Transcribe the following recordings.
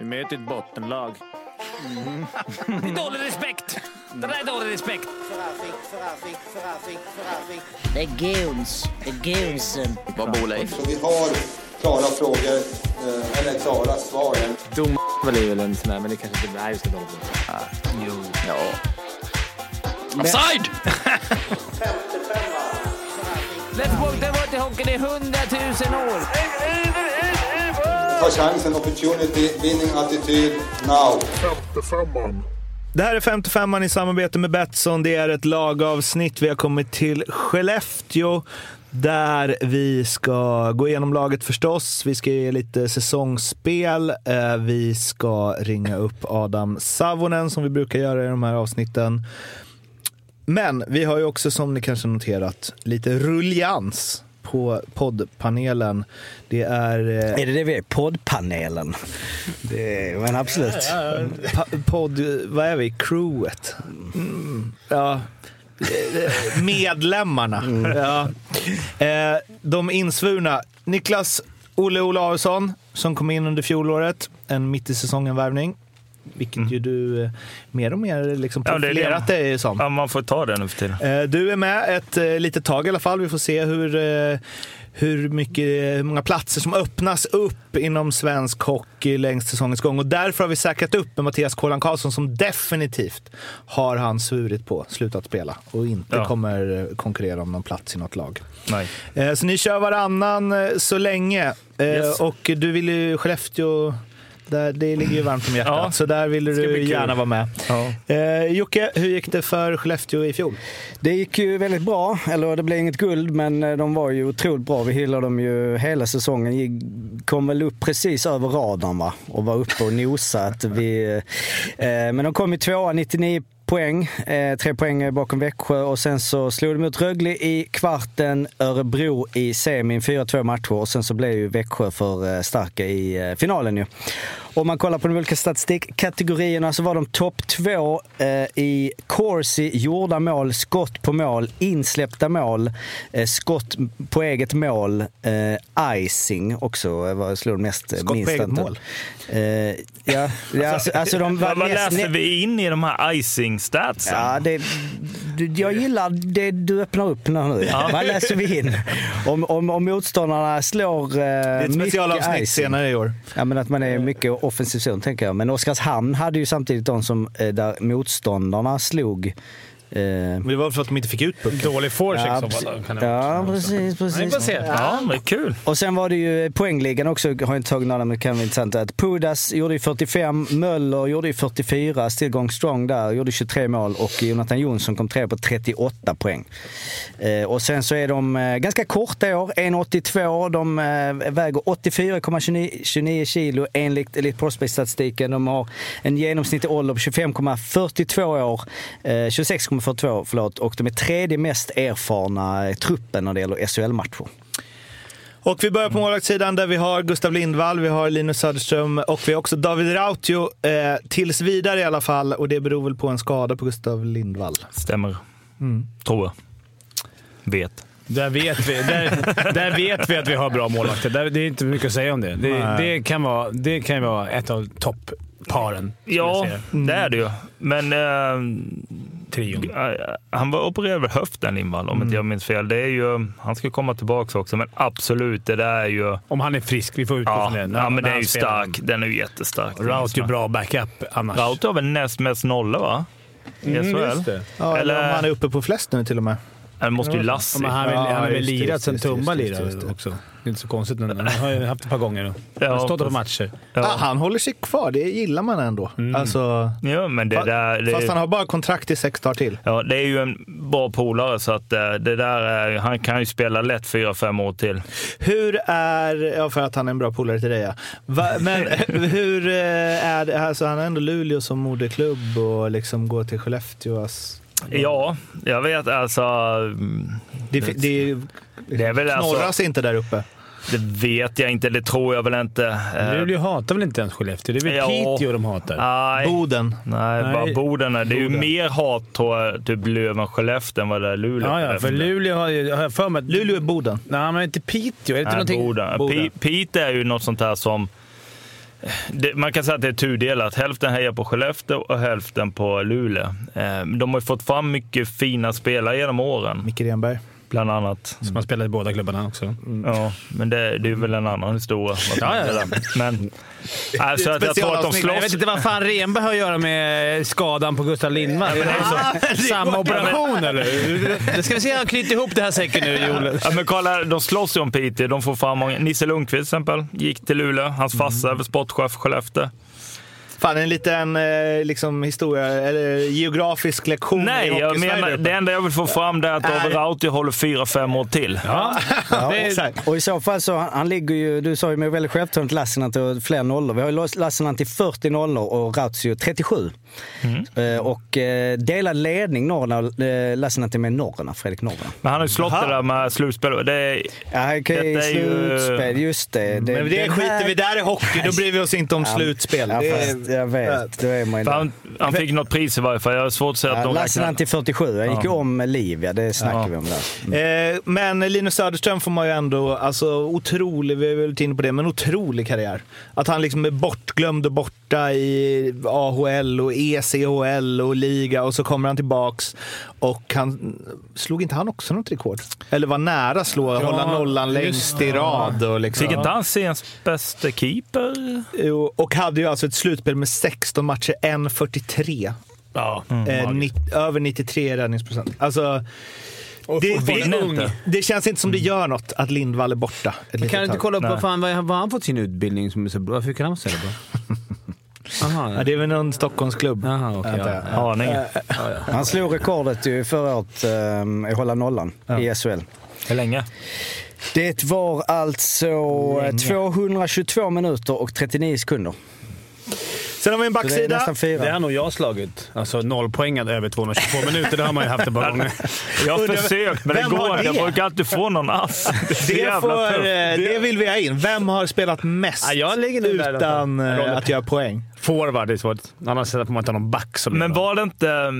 Vi möter ett bottenlag. Det är dålig respekt. Det där är dålig respekt. Det är guns. Det är gunsen. Vad bor Leif? Så vi har klara frågor, eh, eller klara svar. Dom är väl en sån där, men det kanske inte är just det. Jo. Ja. Offside! Let's walk the water hockey, det är hundratusen år. Ta chansen, opportunity, winning attityd, now. Det här är 55an i samarbete med Betsson. Det är ett lagavsnitt. Vi har kommit till Skellefteå där vi ska gå igenom laget förstås. Vi ska ge lite säsongsspel. Eh, Vi ska ringa upp Adam Savonen som vi brukar göra i de här avsnitten. Men vi har ju också, som ni kanske noterat, lite rullians på poddpanelen. Det är... eh, Är det det vi är? Poddpanelen? Det är, men absolut. Pa- podd, vad är vi? Crewet? Mm, ja. Eh, Medlemmarna. Ja. Eh, de insvurna. Niklas Olle Olausson som kom in under fjolåret. En mitt i säsongen-värvning. Vilket ju du eh, mer och mer liksom Ja, profilerat dig som. Ja, man får ta det nu för tiden. Eh, Du är med ett eh, litet tag i alla fall. Vi får se hur, hur, mycket, hur många platser som öppnas upp inom svensk hockey längs säsongens gång. Och därför har vi säkrat upp med Mattias Kolan Karlsson som definitivt har han svurit på slutat spela och inte Ja. kommer konkurrera om någon plats i något lag. Nej. Så ni kör varannan så länge. Yes. Och du vill ju Skellefteå, där, det ligger ju varmt om hjärtat. Ja, så där vill du gärna vara med. Ja. Eh, Jocke, hur gick det för Skellefteå i fjol? Det gick ju väldigt bra, eller det blev inget guld, men eh, de var ju otroligt bra. Vi hyllade dem ju hela säsongen. Gick- Kom väl upp precis över radarn va? och var uppe och nosade. Vi, eh, men de kom ju tvåa, 99 poäng. Eh, tre poäng bakom Växjö och sen så slog de ut Rögle i kvarten, Örebro i semin, 4-2 matcher och sen så blev ju Växjö för eh, starka i eh, finalen ju. Om man kollar på de olika statistikkategorierna så var de topp två eh, i Corsi, gjorda mål, skott på mål, insläppta mål, eh, skott på eget mål, eh, icing också eh, var, slog de mest. eh, Skott på minst eget antal. mål? Eh, ja, alltså, alltså de var Vad, läser vi in i de här icing-statsen? Ja, det, jag gillar det du öppnar upp nu. Vad läser vi in? Om, om, om motståndarna slår eh, Det ett mycket specialavsnitt senare i år. Ja, men att man är mycket offensiv zon, tänker jag. Men Oskarshamn hade ju samtidigt de som, eh, där motståndarna slog. Eh, Men det var för att de inte fick ut pucken. Dålig forecheck ja, som kan det ja, precis, precis. se. Ja, men kul. Och sen var det ju poängligan också, har jag inte tagit några, men det kan vara intressant. Att Pudas gjorde ju 45, Möller gjorde ju 44, still going strong där, gjorde 23 mål och Jonathan Jonsson kom tre på 38 poäng. Eh, och sen så är de eh, ganska korta i år, 1,82. De eh, väger 84,29 kilo enligt Elite Prospect-statistiken. De har en genomsnittlig ålder på 25,42 år, eh, 26,42 förlåt, och de är tredje mest erfarna i truppen när det gäller SHL-matcher. Och vi börjar på målvaktssidan där vi har Gustav Lindvall, vi har Linus Söderström och vi har också David Rautio. Eh, tills vidare i alla fall. Och det beror väl på en skada på Gustav Lindvall. Stämmer. Mm. Tror jag. Vet. Där vet, vi, där, där vet vi att vi har bra målvakter. Där, det är inte mycket att säga om det. Det, det, kan, vara, det kan ju vara ett av toppparen. Ja, det är det ju. Men eh, Trion. han var opererad över höften, Lindvall, om inte jag minns fel. Det är ju, han ska komma tillbaka också, men absolut, det där är ju... Om han är frisk. Vi får utgå Ja, från det. Ja men det är ju stark. Den är ju jättestark. Raut är bra backup annars. Raut har väl näst mest nollor, va? I Mm, SHL. just det. Ja, eller, Eller- om han är uppe på flest nu till och med. Det måste ju Ja, Lassi. men han har väl- han har lirat sen Tumba lirade också. Det är inte så konstigt. Men han har ju haft ett par gånger nu. Han har stått på matcher. Ja. Ah, han håller sig kvar, det gillar man ändå. Alltså, ja, men det där... Det, fast han har bara kontrakt i sex dagar till. ja, det är ju en bra polare, så att eh, det där är, han kan ju spela lätt fyra, fem år till. Hur är, ja för att han är en bra polare till dig ja. Va, men hur eh, är det, alltså han har ändå Luleå som moderklubb och liksom går till Skellefteå. ass- Ja, jag vet alltså... Det, det, det, Det är väl alltså- knorras inte där uppe. Det vet jag inte, det tror jag väl inte. Luleå hatar väl inte ens Skellefteå? Det är väl Ja. Piteå de hatar? Nej, Boden. nej, Nej. bara Boden. är- Det är ju mer hat tror jag, typ Löven-Skellefteå än vad det är Luleå. Ja, ja, för Luleå har ju- har jag för mig. Luleå är Boden. Nej, men inte Piteå. Är det inte Nej, någonting... Boden. Boden. Pi- Piteå är ju något sånt här som det, man kan säga att det är tudelat. Hälften hejar på Skellefteå och hälften på Luleå. Eh, de har ju fått fram mycket fina spelare genom åren, Micke Renberg bland annat. Som har spelat i båda klubbarna också. Ja, men det, det är väl en annan historia. Ja, ja, ja. Men alltså, att jag tror att de specialavsnitt. Jag vet slåss. inte vad fan Renberg har att göra med skadan på Gustav Lindvall. Är så, samma operation eller? Det ska vi se om han knyter ihop det här säcken nu, Joel. Ja, men kolla, de slåss ju om Piteå. De får fram många. Nisse Lundqvist till exempel gick till Luleå. Hans farsa är väl sportchef för Skellefteå. Fan, en liten eh, liksom, historia, eller geografisk lektion Nej, i jag menar, det enda jag vill få fram det är att. David Rauti håller fyra, fem år till. Ja, Ja, är. Och i så fall så, han, ligger ju, du sa ju med väldigt självförtroende Lassinantti och fler nollor. Vi har ju Lassinantti 40 nollor och Rautio 37. Mm. Eh, och eh, delad ledning Norrna, eh, Lassinantti med Norrna, Fredrik Norrna. Men han har ju slått Aha. det där med slutspel. Det är, Ja, Detta är ju- slutspel, just det. det Men det skiter här- vi där i hockey, då bryr vi oss inte om slutspel. Ja, Det fast jag vet, då är man han, han fick något pris i varje fall. Jag har svårt att säga att Ja, de räknar. Lassinantti 47, han gick ju om Liv, ja, det snackar Ja. vi om där. Eh, men Linus Söderström får man ju ändå, alltså otrolig, vi har väl varit inne på det, men otrolig karriär. Att han liksom är bortglömd och borta i AHL och ECHL och liga och så kommer han tillbaks och han, slog inte han också något rekord? Eller var nära slå, hålla nollan längst i rad och liksom. Fick inte han seriens bästa keeper? Jo, Och hade ju alltså ett slutspel med 16 matcher, 1.43. ja. Eh, nitt- över 93 räddningsprocent. Alltså, det, det känns inte som det gör något att Lindvall är borta. ett litet Kan du inte kolla upp vad fan, vad har han fått sin utbildning som är så bra? Varför kan han vara så jävla bra? Aha, Ja, det är väl någon Stockholmsklubb. Okej. antar ja, ja. Aning. Han slog rekordet ju förra året eh, i hålla nollan i SHL. Hur länge? Det var alltså eh, 222 minuter och 39 sekunder. Sen har vi en det är backsida. nästan fyra. Det har nog jag slagit. Alltså nollpoängad över 222 minuter, det har man ju haft ett par gånger. Jag har försökt, men det går inte. Jag det? brukar alltid få någon ass. Det Det, får, eh, det vill vi ha in. Vem har spelat mest Ja, jag ligger nog där utan alltså. eh, att göra poäng? Forward är svårt. Annars får man inte ha någon back som Men var det inte...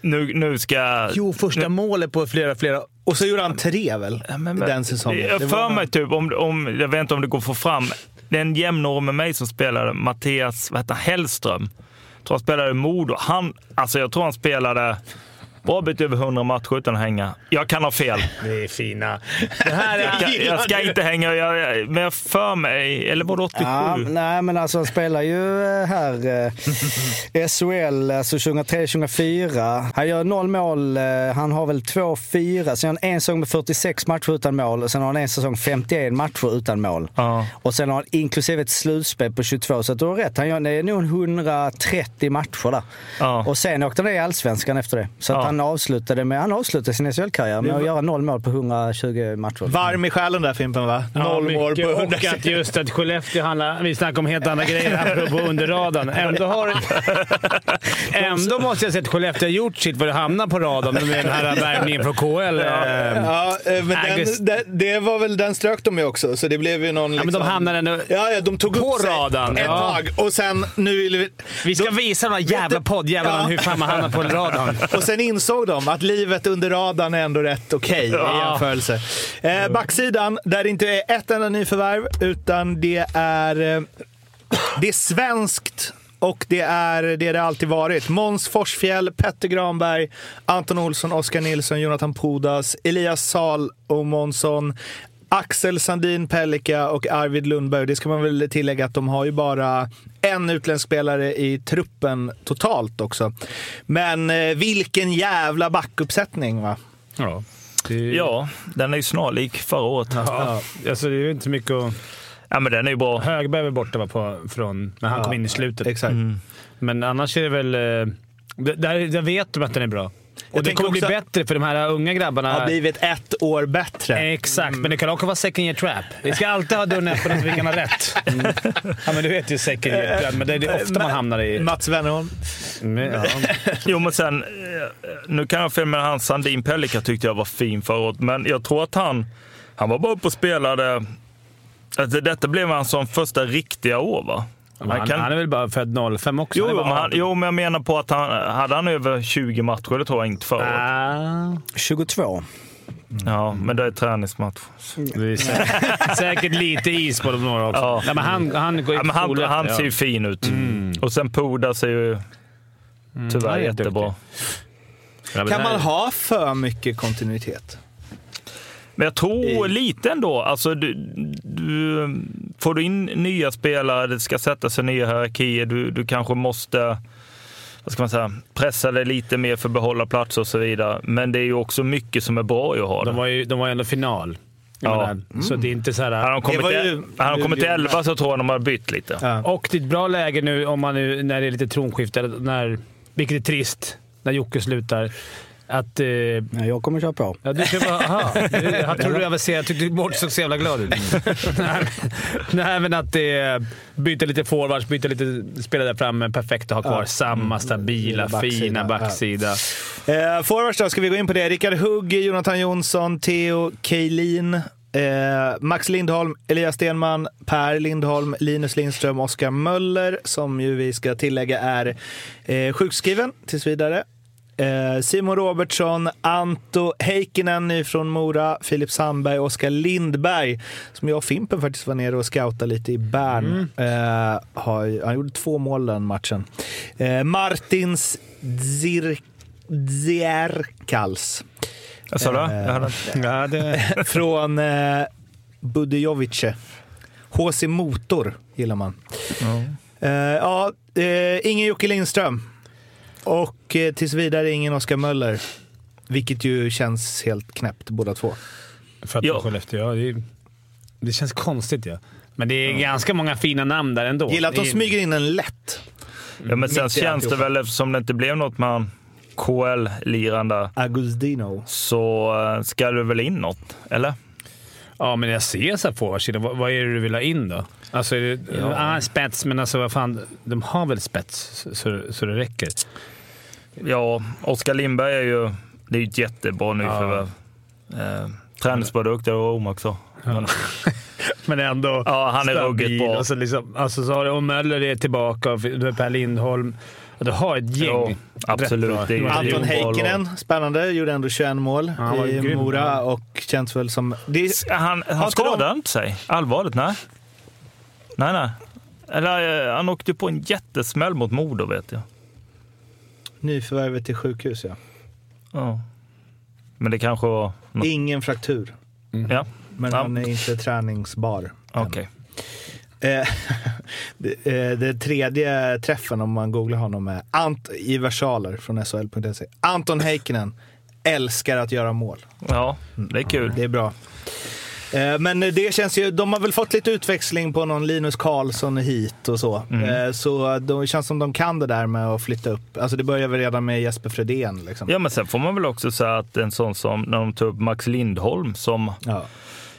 Nu, nu ska... Jo, första målet på flera, flera... Och så gjorde han tre väl? Ja, men- den säsongen. Jag Det för mig typ, om, om, jag vet inte om det går att få fram, det är en jämnårig med mig som spelade, Mattias vad heter han, Hellström. Jag tror han spelade i Modo. Han, alltså jag tror han spelade bra bit över 100 matcher utan att hänga. Jag kan ha fel. Det är fina. Det här är... Jag, jag ska inte hänga, jag, men jag för mig, eller var det 87? Ja, nej, men alltså han spelar ju eh, här eh, SHL, alltså 2003-2004. Han gör noll mål, eh, han har väl 2-4. Sen har han en säsong med 46 matcher utan mål och sen har han en säsong 51 matcher utan mål. Ja. Och sen har han inklusive ett slutspel på 22, så du har rätt. Han gör det är nog 130 matcher där. Ja. Och sen åkte han ner i Allsvenskan efter det. Så att Ja. Han, avslutade med, han avslutade sin SHL-karriär med att göra noll mål på 120 matcher. Varm i själen där Fimpen va? Noll mål på 100. Och att just att Skellefteå handlar... Vi snackar om helt andra grejer här på under radarn. Ändå, har, ändå måste jag säga att Skellefteå har gjort sitt för att hamna på radarn med den här värvningen från KL. Ja. Ja, eh, men den, det, det var väl, den strök de ju också, så det blev ju någon... men de liksom- hamnade ändå Ja, ja, de tog på upp radarn. ett Ja. tag och sen nu vill vi... Vi ska de- visa de här jävla poddjävlarna Ja. hur fan man hamnar på radarn. Och sen insåg de att livet under radarn är ändå rätt okej i Ja. jämförelse. Eh, backsidan, där det inte är ett enda nyförvärv, utan det är, eh, det är svenskt och det är det det alltid varit. Måns Forsfjäll, Petter Granberg, Anton Olsson, Oskar Nilsson, Jonathan Pudas, Elias Sal och Månsson. Axel Sandin Pellika och Arvid Lundberg. Det ska man väl tillägga att de har ju bara en utländsk spelare i truppen totalt också. Men eh, vilken jävla backuppsättning va? Ja. Ja, den är ju snarlik förra året. Ja. Ja. Alltså, det är ju inte mycket att... men den är ju bra. Högberg var borta va, på, från när han kom in i slutet. Exakt. Men annars är det väl... eh, Där, där vet de att den är bra. Och det kommer bli också- bättre för de här unga grabbarna. Har blivit ett år bättre. Exakt, men det kan också vara second year trap. Vi ska alltid ha dörren öppen så vi kan ha rätt. Ja, men du vet ju second year trap, men det är ofta man hamnar i... Mats Wennerholm. Men, ja. Jo, men sen, eh, nu kan jag fel med han Sandin Pellika tyckte jag var fin året, men jag tror att han, han var bara uppe och spelade. Alltså, detta blev hans som första riktiga år, va? Han, han är väl bara född 05 också? Jo, men han, 18. jo, men jag menar på att han hade han över 20 matcher, det tror jag inte förra året. Ah. 22. Ja, men det är träningsmatch. Det är säkert, säkert lite is på de några också. Ja. Ja, men han, han går Ja, men han, han ja. ser ju fin ut. Och sen Puda ser ju tyvärr han är jättebra. Kan man ha för mycket kontinuitet? Men jag tror I- lite ändå. Alltså, du, du, får du in nya spelare, det ska sätta sig nya hierarkier, du, du kanske måste vad ska man säga, pressa dig lite mer för att behålla plats och så vidare. Men det är ju också mycket som är bra i att ha De det. var ju de var ju ändå final. Ja. menar, Så det är inte så här... Hade de kommit, var ju- till, hade de kommit till 11 så tror jag de hade bytt lite. Ja. Och det är ett bra läge nu, om man nu när det är lite tronskifte, när, vilket är trist, när Jocke slutar. Att... Eh, Ja, jag kommer köra på. ja, du bara, aha, jag trodde du avancerade. Jag tyckte bort såg så jävla glad ut. nej, men- nej, men att eh, byta lite forwards, byta lite spelare där framme. Perfekt att ha kvar samma stabila, Backsida, fina ja. backsida. Eh, forwards då, ska vi gå in på det? Rickard Hugg, Jonathan Jonsson, Theo Kejlin, eh, Max Lindholm, Elias Stenman, Per Lindholm, Linus Lindström, Oskar Möller, som ju vi ska tillägga är eh, sjukskriven tills vidare. Eh, Simon Robertsson, Anto Heikkinen från Mora, Filip Sandberg, Oskar Lindberg, som jag och Fimpen faktiskt var nere och scoutade lite i Bern. Eh, har, han gjorde två mål den matchen. Eh, Martins Zir, Zierkals Vad sa du? Ja, det, från eh, Budejovice. HC Motor gillar man. Eh, ja, eh, ingen Jocke Lindström. Och eh, tills vidare ingen Oskar Möller. Vilket ju känns helt knäppt båda två. för att Ja. Skellefteå, ja, det, det känns konstigt ja. Men det är ganska många fina namn där ändå. Gillar att de smyger in en lätt. Ja, men sen känns det väl, eftersom det inte blev något med han KL-lirande, Agustino. så eh, ska det väl in något, eller? Ja, men jag ser så här forwardsidan. Vad, vad är det du vill ha in då? Alltså, är det, Ja. ah, spets, men alltså vad fan. De har väl spets så, så det räcker. Ja, Oskar Lindberg är ju, det är ju ett jättebra nyförvärv. Eh, träningsprodukt, det var Omak så. Men, ändå Ja, han är stabil. ruggigt bra. Och så liksom, alltså så har du, och Möller är tillbaka, och du har Per Lindholm. Du har ett gäng. Ja, absolut. Det är det är Anton Heikkinen, spännande. Gjorde ändå 21 mål Ja, i grym. Mora Ja. och känns väl som... Det är, han han skadade de- inte sig? Allvarligt? Nej. Nej, nej. Eller eh, han åkte på en jättesmäll mot Modo vet jag. Nyförvärvet till sjukhus, ja. Ja. Men det kanske var något. Ingen fraktur, Ja, men Ja. han är inte träningsbar. okej. Eh, det, eh, tredje träffen om man googlar honom är Ant i versaler från SHL.se. Anton Heikkinen älskar att göra mål. Ja, det är kul. Det är bra. Eh, Men det känns ju, de har väl fått lite utväxling på någon Linus Karlsson hit och så. Eh, Så det känns som de kan det där med att flytta upp. Alltså det börjar väl redan med Jesper Fredén. Liksom. Ja, men sen får man väl också säga att en sån som, när de tog upp Max Lindholm som Ja.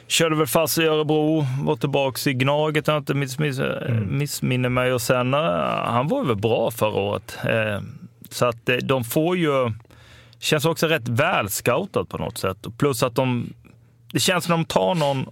körde väl fast i Örebro, var tillbaka i Gnaget om jag inte miss, miss, missminner mig och sen, eh, han var väl bra förra året. Eh, Så att eh, de får ju, känns också rätt väl scoutat på något sätt. Plus att de, det känns som de tar någon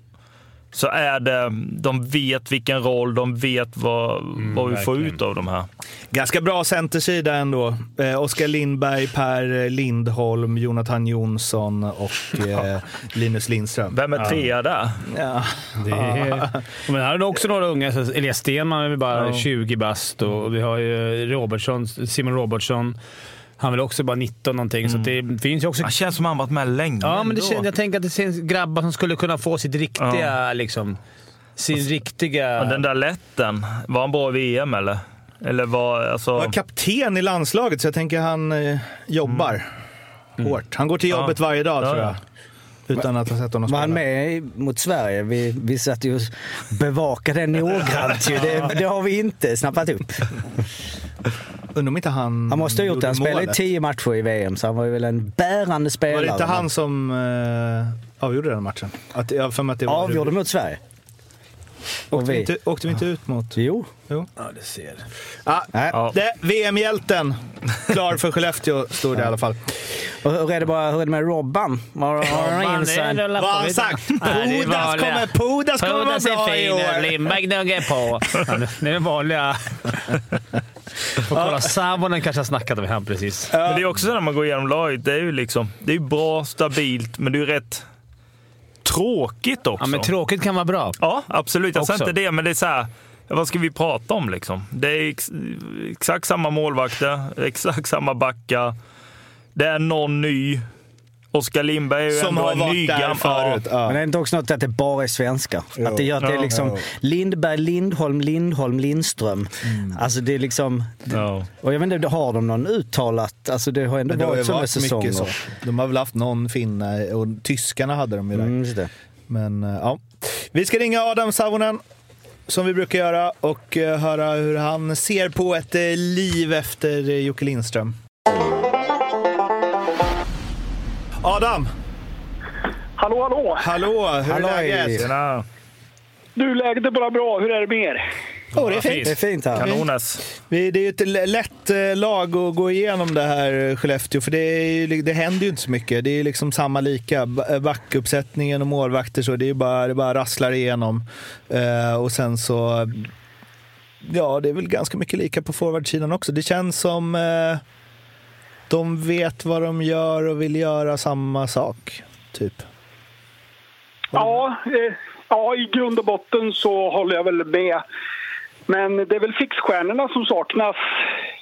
så är det, de vet vilken roll, de vet vad, vad vi får verkligen. ut av de här. Ganska bra centersida ändå. Eh, Oskar Lindberg, Per Lindholm, Jonathan Jonsson och eh, Linus Lindström. Vem är trea där? Ja. Det är, men här har du också några unga. Så Elias Stenman är bara Ja. 20 bast och vi har ju Robertsson, Simon Robertsson. Han är också bara 19 någonting, så det finns ju också... Han känns som han varit med länge. Ja, men det, känns- jag tänker att det finns grabbar som skulle kunna få sitt riktiga, liksom... Sin riktiga... Ja, Den där lätten, var han bra i VM eller? Eller var, alltså... Han var kapten i landslaget, så jag tänker han eh, jobbar hårt. Han går till jobbet Ja. varje dag Ja, tror jag. ja. Utan att ha sett honom Var han spela. med mot Sverige? Vi, vi satt ju och bevakade noggrant. ju. Det, det har vi inte snappat upp. Undrar om inte han Han måste ha gjort det. Han spelade i målet. tio matcher i VM, så han var ju väl en bärande spelare. Var det inte han som eh, avgjorde den matchen? Att, jag har för mig att det var avgjorde mot Sverige? Och Åkte vi, vi? inte, åkte vi inte ut mot... Jo. Jo. Ja, det ser. Ah. Ja. det, VM-hjälten. Klar för Skellefteå, stod det i alla fall. Och hur är det, bara, hur är det med Robban? Har, har han in sig? Vad har han sagt? Pudas kommer, Pudas kommer vara bra i år. Lindberg gnuggar på. Det är vanliga... Får kolla. Savonen kanske har snackat med han precis. Men det är också så när man går igenom laget. Det är ju liksom, det är bra, stabilt, men det är ju rätt tråkigt också. Ja, men tråkigt kan vara bra. Ja, absolut. Jag Också. inte det, men det är så här, vad ska vi prata om liksom? Det är ex, exakt samma målvakter, exakt samma backar. Det är någon ny. Oskar Lindberg är ju Som ändå har en varit ny där gam- förut. Ja. Men det är inte också något att det bara är svenska? Att det gör att det är liksom Lindberg, Lindholm, Lindholm, Lindström. Alltså det är liksom... Ja. Och jag vet inte, har de någon uttalat? Alltså det har ändå Men det har ju varit så med varit säsonger. mycket så. De har väl haft någon finne och tyskarna hade de ju där. Mm, just det. Men eh, ja. Vi ska ringa Adam Savonen som vi brukar göra och eh, höra hur han ser på ett eh, liv efter eh, Jocke Lindström. Adam! Hallå, hallå! Hallå! Hur är läget? Tjena. Du, läget är bara bra. Hur är det med er? Oh, det är fint. Det är fint här. Kanones. Vi, det är ju ett lätt eh, lag att gå igenom det här eh, Skellefteå, för det, är det händer ju inte så mycket. Det är liksom samma lika. Eh, Backuppsättningen och målvakter, så det är bara, det bara rasslar igenom. Och sen så, ja, det är väl ganska mycket lika på forwardsidan också. Det känns som de vet vad de gör och vill göra samma sak, typ. Ja, eh, ja, i grund och botten så håller jag väl med. Men det är väl fixstjärnorna som saknas.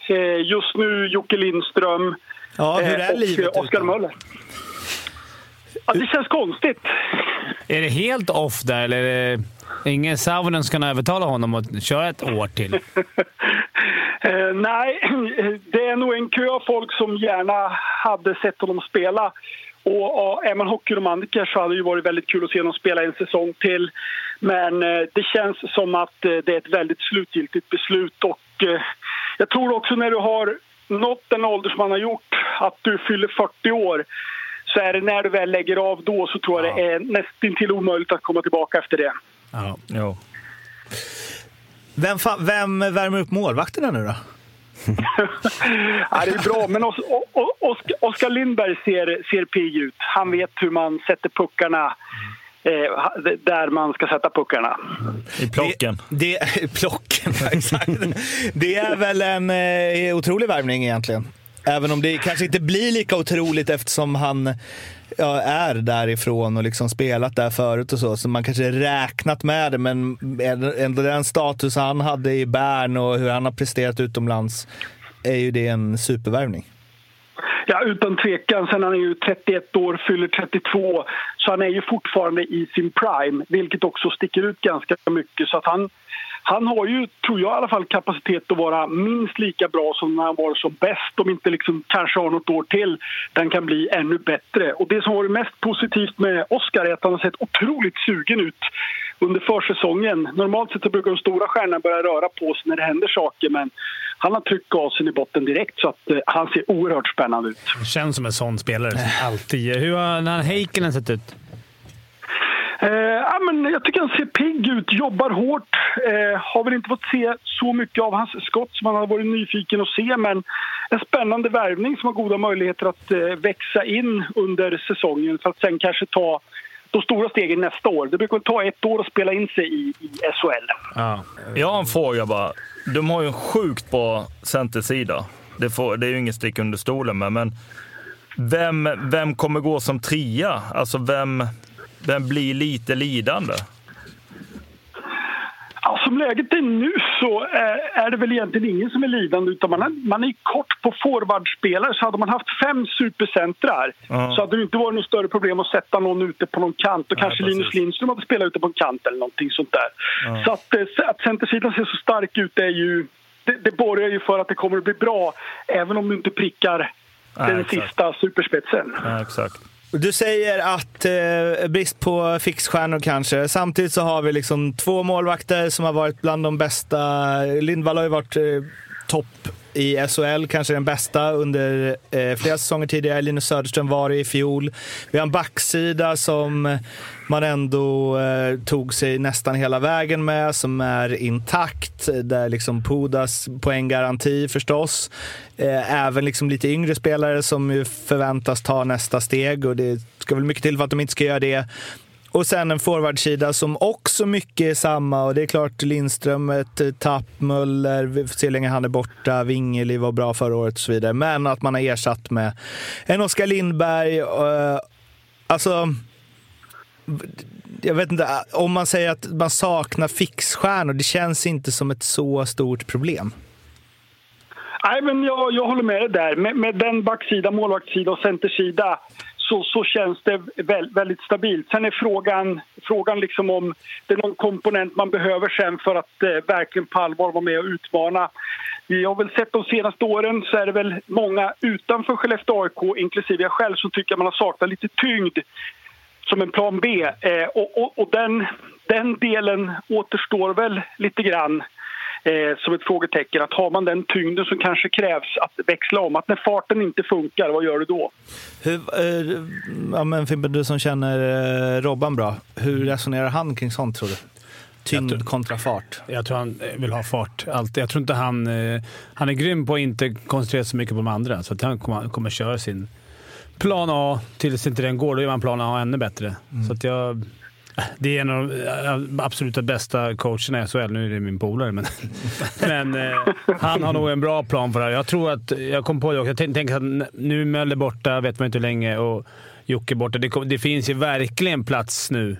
Eh, just nu Jocke Lindström Ja, hur eh, är livet och Oskar utan? Möller. Ja, det känns konstigt. Är det helt off där, eller är det ingen Savonen som kan övertala honom att köra ett år till? Eh, nej, det är nog en kö av folk som gärna hade sett honom spela. Och, och är man hockeyromantiker så hade det varit väldigt kul att se honom spela en säsong till. Men eh, det känns som att eh, det är ett väldigt slutgiltigt beslut. Och eh, jag tror också när du har nått den ålder som han har gjort, att du fyller 40 år, så är det när du väl lägger av då så tror jag det är nästintill omöjligt att komma tillbaka efter det. Ja. Jo. Vem, fa- vem värmer upp målvakterna nu då? Ja, det är bra, men Os- O- O- Oskar, Lindberg ser, ser pigg ut. Han vet hur man sätter puckarna eh, där man ska sätta puckarna. I plocken. Det, det, plocken, exakt. Det är väl en eh, otrolig värvning egentligen. Även om det kanske inte blir lika otroligt eftersom han ja, är därifrån och liksom spelat där förut och så. Så man kanske räknat med det, men ändå den status han hade i Bern och hur han har presterat utomlands är ju det en supervärvning. Ja, utan tvekan. Sen han är ju 31 år, fyller 32. Så han är ju fortfarande i sin prime, vilket också sticker ut ganska mycket. Så att han, han har ju, tror jag i alla fall, kapacitet att vara minst lika bra som när han var som bäst. Om inte liksom kanske har något år till. Den kan bli ännu bättre. Och det som varit mest positivt med Oscar är att han har sett otroligt sugen ut under försäsongen. Normalt sett så brukar de stora stjärnorna börja röra på sig när det händer saker men han har tryckt gasen i botten direkt så att eh, han ser oerhört spännande ut. Känns som en sån spelare som alltid. Hur har Heikkinen sett ut? Eh, ja, men jag tycker han ser pigg ut, jobbar hårt. Eh, har väl inte fått se så mycket av hans skott som man hade varit nyfiken att se men en spännande värvning som har goda möjligheter att eh, växa in under säsongen för att sen kanske ta de stora stegen nästa år. Det brukar ta ett år att spela in sig i, i SHL. Ja. Jag har en fråga bara. De har ju en sjukt bra centersida. Det, får, det är ju ingen stick under stolen med, men vem, vem kommer gå som trea? Alltså vem, vem blir lite lidande? Ja, som läget är nu så eh, är det väl egentligen ingen som är lidande utan man, är- man är kort på forwardspelare. Så hade man haft fem supercentrar Ja. så hade det inte varit något större problem att sätta någon ute på någon kant. Och Nej, kanske precis. Linus Lindström hade spelat ute på en kant eller någonting sånt där. Så att, eh, att centersidan ser så stark ut är ju... Det, det borgar ju för att det kommer att bli bra även om du inte prickar Nej, den exakt. sista superspetsen. Ja, exakt. Du säger att eh, brist på fixstjärnor kanske. Samtidigt så har vi liksom två målvakter som har varit bland de bästa. Lindvall har ju varit eh, topp i SHL, kanske den bästa under eh, flera säsonger tidigare. Linus Söderström var det i fjol. Vi har en backsida som man ändå eh, tog sig nästan hela vägen med, som är intakt. Där liksom Pudas poänggaranti förstås. Eh, även liksom lite yngre spelare som ju förväntas ta nästa steg och det ska väl mycket till för att de inte ska göra det. Och sen en forwardsida som också mycket är samma och det är klart Lindström ett eh, tapp, Möller, vi får se hur länge han är borta, Vingeli var bra förra året och så vidare. Men att man har ersatt med en Oskar Lindberg. eh, alltså, jag vet inte, om man säger att man saknar fixstjärnor, det känns inte som ett så stort problem. Nej, men jag, jag håller med dig där. Med, med den backsida, målvaktssida och centersida så, så känns det väl, väldigt stabilt. Sen är frågan, frågan liksom om det är någon komponent man behöver sen för att eh, verkligen på allvar vara med och utmana. Vi har väl sett de senaste åren så är det väl många utanför Skellefteå AIK, inklusive jag själv, som tycker att man har saknat lite tyngd som en plan B. Eh, och och, och den, den delen återstår väl lite grann eh, som ett frågetecken. Att har man den tyngden som kanske krävs att växla om, att när farten inte funkar, vad gör du då? Hur, eh, ja, men Fimpen, du som känner eh, Robban bra, hur resonerar han kring sånt tror du? Tyngd tror- kontra fart. Jag tror han eh, vill ha fart. Alltid. Jag tror inte han... eh, Han är grym på att inte koncentrera sig så mycket på de andra. Så att han kommer, kommer köra sin plan A tills inte den går. Då gör man plan A ännu bättre. Så att jag... Det är en av de eh, absoluta absolut bästa coacherna i SHL. Nu är det min polare, men, men eh, han har nog en bra plan för det här. Jag tror att... Jag kom på det också. Jag tänker att nu är Möller borta, vet man inte hur länge, och Jocke borta. Det, det finns ju verkligen plats nu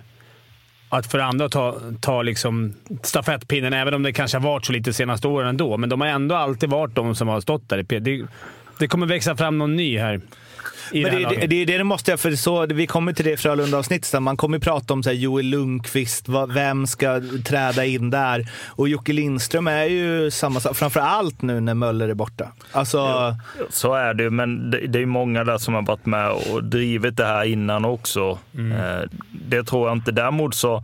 att för andra ta, ta liksom stafettpinnen, även om det kanske har varit så lite de senaste åren ändå. Men de har ändå alltid varit de som har stått där. Det, det kommer växa fram någon ny här. I Men det, det, det, laget. det, det måste jag, för så, vi kommer till det i Frölunda-avsnittet sen. Man kommer ju prata om så här, Joel Lundqvist, vad, vem ska träda in där? Och Jocke Lindström är ju samma sak, framför allt nu när Möller är borta. Alltså, Så är det ju, men det, det är många där som har varit med och drivit det här innan också. Eh, Det tror jag inte. Däremot så,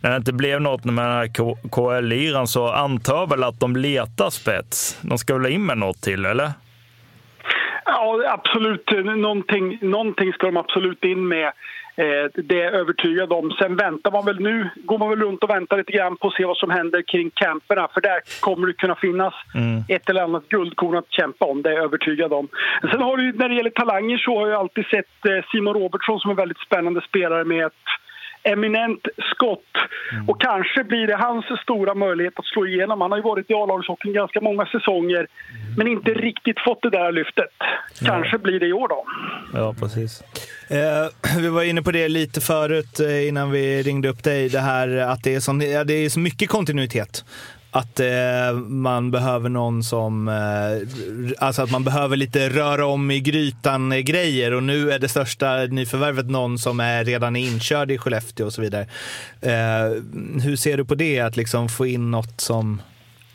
när det inte blev något med den här KL-liran så antar jag väl att de letar spets. De ska väl in med något till, eller? Ja, absolut. Någonting, någonting ska de absolut in med. Eh, det är jag övertygad om. Sen väntar man väl nu, går man väl runt och väntar lite grann på att se vad som händer kring camperna. För där kommer det kunna finnas ett eller annat guldkorn att kämpa om, det är jag övertygad om. Sen har du, när det gäller talanger så har jag alltid sett eh, Simon Robertsson som en väldigt spännande spelare med ett eminent skott. Och kanske blir det hans stora möjlighet att slå igenom. Han har ju varit i A-lagshockeyn ganska många säsonger men inte riktigt fått det där lyftet. Kanske blir det i år då. Ja, precis. Eh, vi var inne på det lite förut eh, innan vi ringde upp dig. Det här att det är, sån, ja, det är så mycket kontinuitet. Att eh, man behöver någon som... Eh, alltså att man behöver lite röra om i grytan-grejer. Eh, och nu är det största nyförvärvet någon som är redan är inkörd i Skellefteå och så vidare. Eh, hur ser du på det? Att liksom få in något som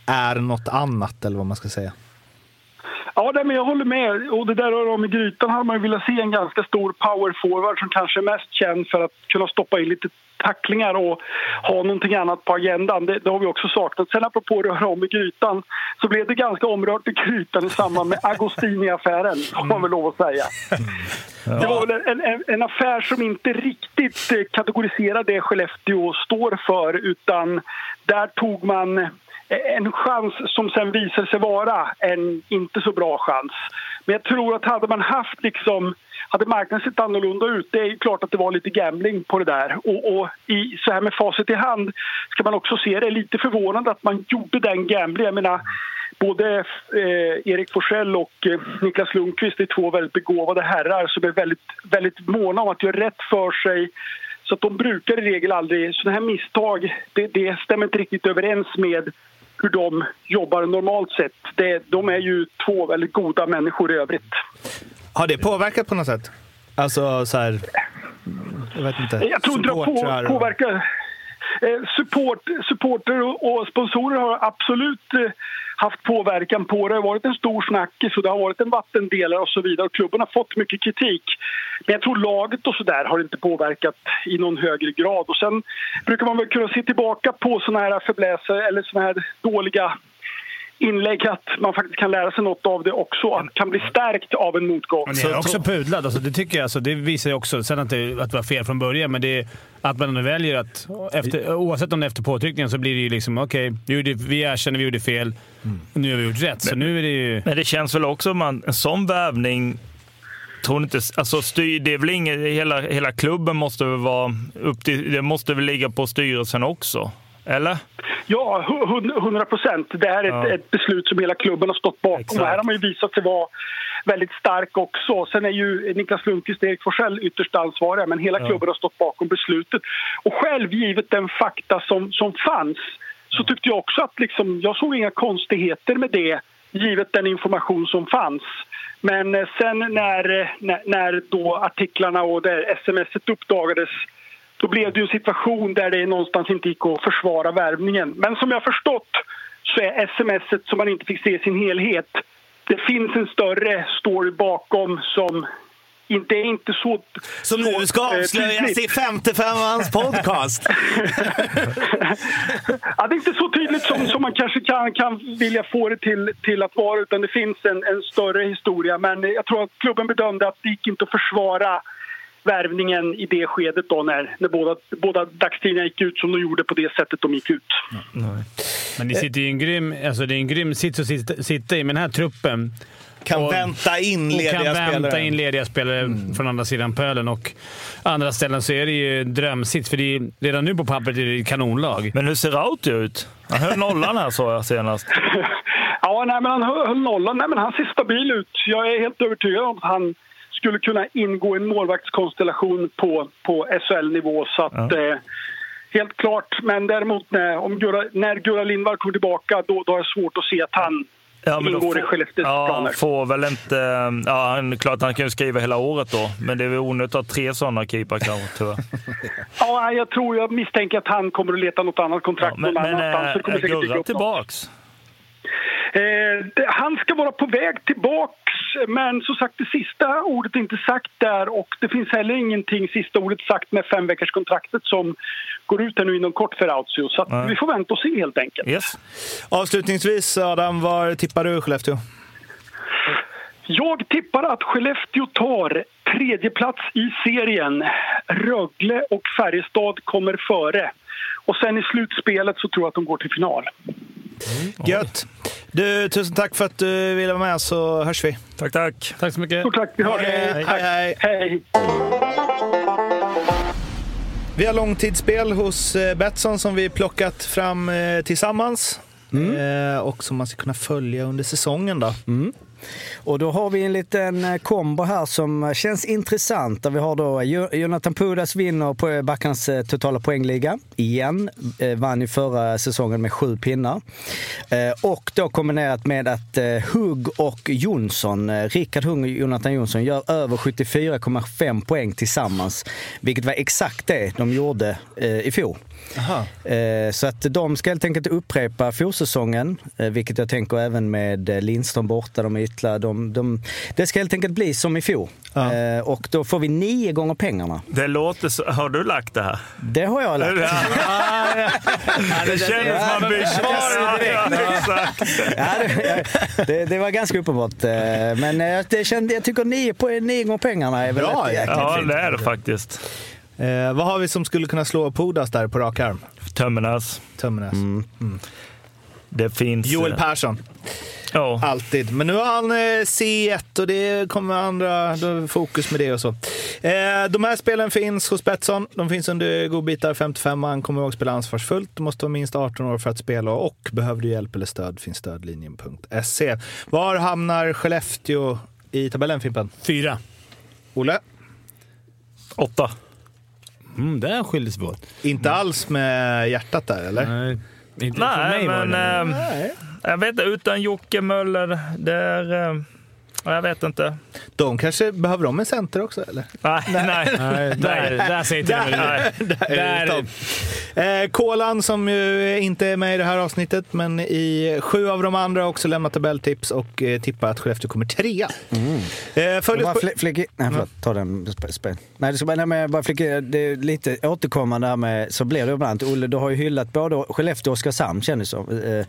är något annat, eller vad man ska säga. Ja, nej, men jag håller med. Och det där rör om i grytan hade man ju velat se en ganska stor power forward som kanske är mest känd för att kunna stoppa in lite tacklingar och ha någonting annat på agendan. Det, det har vi också saknat. Sen apropå röra om i grytan så blev det ganska omrört i grytan i samband med Agostini-affären, får man väl lov att säga. Det var väl en, en, en affär som inte riktigt eh, kategoriserar det Skellefteå står för utan där tog man en chans som sen visade sig vara en inte så bra chans. Men jag tror att hade man haft liksom hade marknaden sett annorlunda ut, det är ju klart att det var lite gambling på det där. Och, och i, så här med facit i hand ska man också se det är lite förvånande att man gjorde den gamblingen. Jag menar, både eh, Erik Forsell och eh, Niklas Lundqvist är två väldigt begåvade herrar som är väldigt, väldigt måna om att göra rätt för sig. Så att de brukar i regel aldrig... Sådana här misstag, det, det stämmer inte riktigt överens med hur de jobbar normalt sett. Det, de är ju två väldigt goda människor i övrigt. Har det påverkat på något sätt? Alltså så här... Jag vet inte. Jag tror inte det har Eh, support, supporter och, sponsorer har absolut eh, haft påverkan på det. Det har varit en stor snackis och det har varit en vattendelare och så vidare. Och klubben har fått mycket kritik. Men jag tror laget och så där har inte påverkat i någon högre grad. Och sen brukar man väl kunna se tillbaka på såna här förbläser eller såna här dåliga inlägg att man faktiskt kan lära sig något av det också. Att kan bli stärkt av en motgång. Men jag är också pudlad. Alltså, det tycker jag. Alltså, det visar ju också, sen att det, att det var fel från början, men det att man väljer att, efter, oavsett om det är efter påtryckningen, så blir det ju liksom okej, vi, vi erkänner vi gjorde fel. Nu har vi gjort rätt. Så nu är det ju... Men det känns väl också, man, en sån Tror ni inte, alltså styr, det är väl inget, hela, hela klubben måste väl vara upp till, det måste väl ligga på styrelsen också? Eller? Ja, hu- hundra procent. Det här är ett, Ja. ett beslut som hela klubben har stått bakom. Exakt. Och här har man ju visat sig vara väldigt stark också. Sen är ju Niklas Lundqvist och Erik Forsell ytterst ansvariga men hela klubben har stått bakom beslutet. Och själv, givet den fakta som, som fanns, så tyckte jag också att liksom, jag såg inga konstigheter med det givet den information som fanns. Men eh, sen när, eh, när, när då artiklarna och smset uppdagades då blev det ju en situation där det någonstans inte gick att försvara värvningen. Men som jag förstått så är smset som man inte fick se i sin helhet det finns en större story bakom som inte är inte så... Som nu ska eh, avslöjas i 55ans podcast. ja, det är inte så tydligt som, som man kanske kan, kan vilja få det till, till att vara utan det finns en, en större historia. Men jag tror att klubben bedömde att det gick inte att försvara värvningen i det skedet då när, när båda, båda dagstidningarna gick ut som de gjorde på det sättet de gick ut. Men det sitter i en grym, alltså det är en grym sits att sitta, sitta i med den här truppen. Kan Och- vänta in lediga kan vänta spelare. Mm. in lediga spelare från andra sidan pölen. Och andra ställen så är det ju drömsits, för det är, redan nu på pappret är det kanonlag. Men hur ser Rauti ut? Han höll nollan här såg jag senast. Ja, nej, men han höll nollan. Nej, men han ser stabil ut. Jag är helt övertygad om att han skulle kunna ingå i en målvaktskonstellation på, på SHL-nivå. Så att, eh, helt klart. Men däremot när, om Gurra, när Gurra Lindvall kommer tillbaka, då, då har jag svårt att se att han Ja, men ingår i får- Skellefteås ja, planer. får väl inte... Ja, han, klart han kan ju skriva hela året då, men det är väl onödigt att ha tre sådana keepar kanske, tyvärr. Ja, jag tror, jag misstänker att han kommer att leta något annat kontrakt Ja, men någon men annanstans. kommer är Gurra upp något. Eh, han ska vara på väg tillbaks, men som sagt det sista ordet är inte sagt där och det finns heller ingenting sista ordet sagt med femveckorskontraktet som går ut här nu inom kort för Autsio. Så Nej. vi får vänta och se helt enkelt. Yes. Avslutningsvis Adam, var tippar du Skellefteå? Jag tippar att Skellefteå tar tredje plats i serien. Rögle och Färjestad kommer före. Och sen i slutspelet så tror jag att de går till final. Gött! Du, tusen tack för att du ville vara med så hörs vi. Tack, tack. Tack så mycket. Stort tack, vi har Hej, hej, hej. Hej! Vi har långtidsspel hos eh, Betsson som vi plockat fram eh, tillsammans. Eh, och som man ska kunna följa under säsongen. Då. Och då har vi en liten eh, kombo här som känns intressant. Där vi har då Jonathan Pudas vinner på eh, Backarnas eh, totala poängliga. Igen. Vann ju förra säsongen med sju pinnar. Och då kombinerat med att Hugg och Jonsson, Rickard Hugg och Jonathan Jonsson gör över 74,5 poäng tillsammans. Vilket var exakt det de gjorde i fjol. Eh, Så att de ska helt enkelt upprepa fjolsäsongen, eh, vilket jag tänker även med eh, Lindström borta, de är ytterligare, de, de, det ska helt enkelt bli som i fjol. Eh, Och då får vi nio gånger pengarna. Det låter så... Har du lagt det här? Det har jag lagt. det kändes som man bytte svar direkt. Exakt. Ja, det, var ganska uppenbart. Men det kände, jag tycker nio, på, nio gånger pengarna är väl Bra, ett jäkligt Ja, det är det faktiskt. Eh, vad har vi som skulle kunna slå Pudas där på rak arm? Tömmernes. Tömmernes. Det finns... Joel eh, Persson, Ja. alltid. Men nu har han eh, C1 och det kommer andra fokus med det och så. Eh, de här spelen finns hos Betsson. De finns under godbitar 55. Man kommer ihåg att spela ansvarsfullt. Du måste vara minst 18 år för att spela och behöver du hjälp eller stöd finns stödlinjen.se. Var hamnar Skellefteå i tabellen Fimpen? Fyra. Olle? Åtta. Mm, där skiljer sig åt. Inte alls med hjärtat där eller? Nej, inte för Nej, mig var men... det. eh, Nej. jag vet inte, utan Jocke Möller, det är... eh, jag vet inte. De kanske behöver de en center också eller? Nej, nej. Nej, där, där säger till. Där är det Där, topp. Eh, Kolan som ju inte är med i det här avsnittet, men i sju av de andra har också lämnat tabelltips och eh, tippar att Skellefteå kommer trea. Eh, följ Bara oss på... fl- flicka, nej förlåt, ta den. Nej, det ska bara, nej, men bara det är lite återkommande här med, så blir det ibland. Olle, du har ju hyllat både Skellefteå och Oskarshamn känns det som. Eh,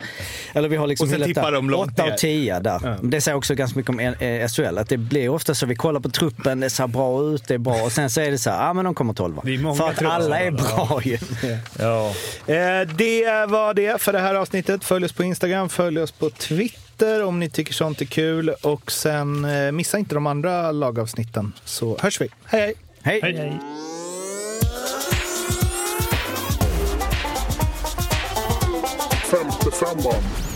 Eller vi har liksom Och sen tippar där. de långt åtta ner. och tio där. Ja. Det säger också ganska mycket om eh, SHL, att det blir ofta så vi kollar på truppen, det ser bra ut, det är bra och sen så är det så här, ja ah, men de kommer tolva. För att alla är bra ju. Ja. Eh, det var det för det här avsnittet. Följ oss på Instagram, följ oss på Twitter om ni tycker sånt är kul. Och sen eh, missa inte de andra lagavsnitten så hörs vi. Hej hej! Hej! Hej. Femte femman.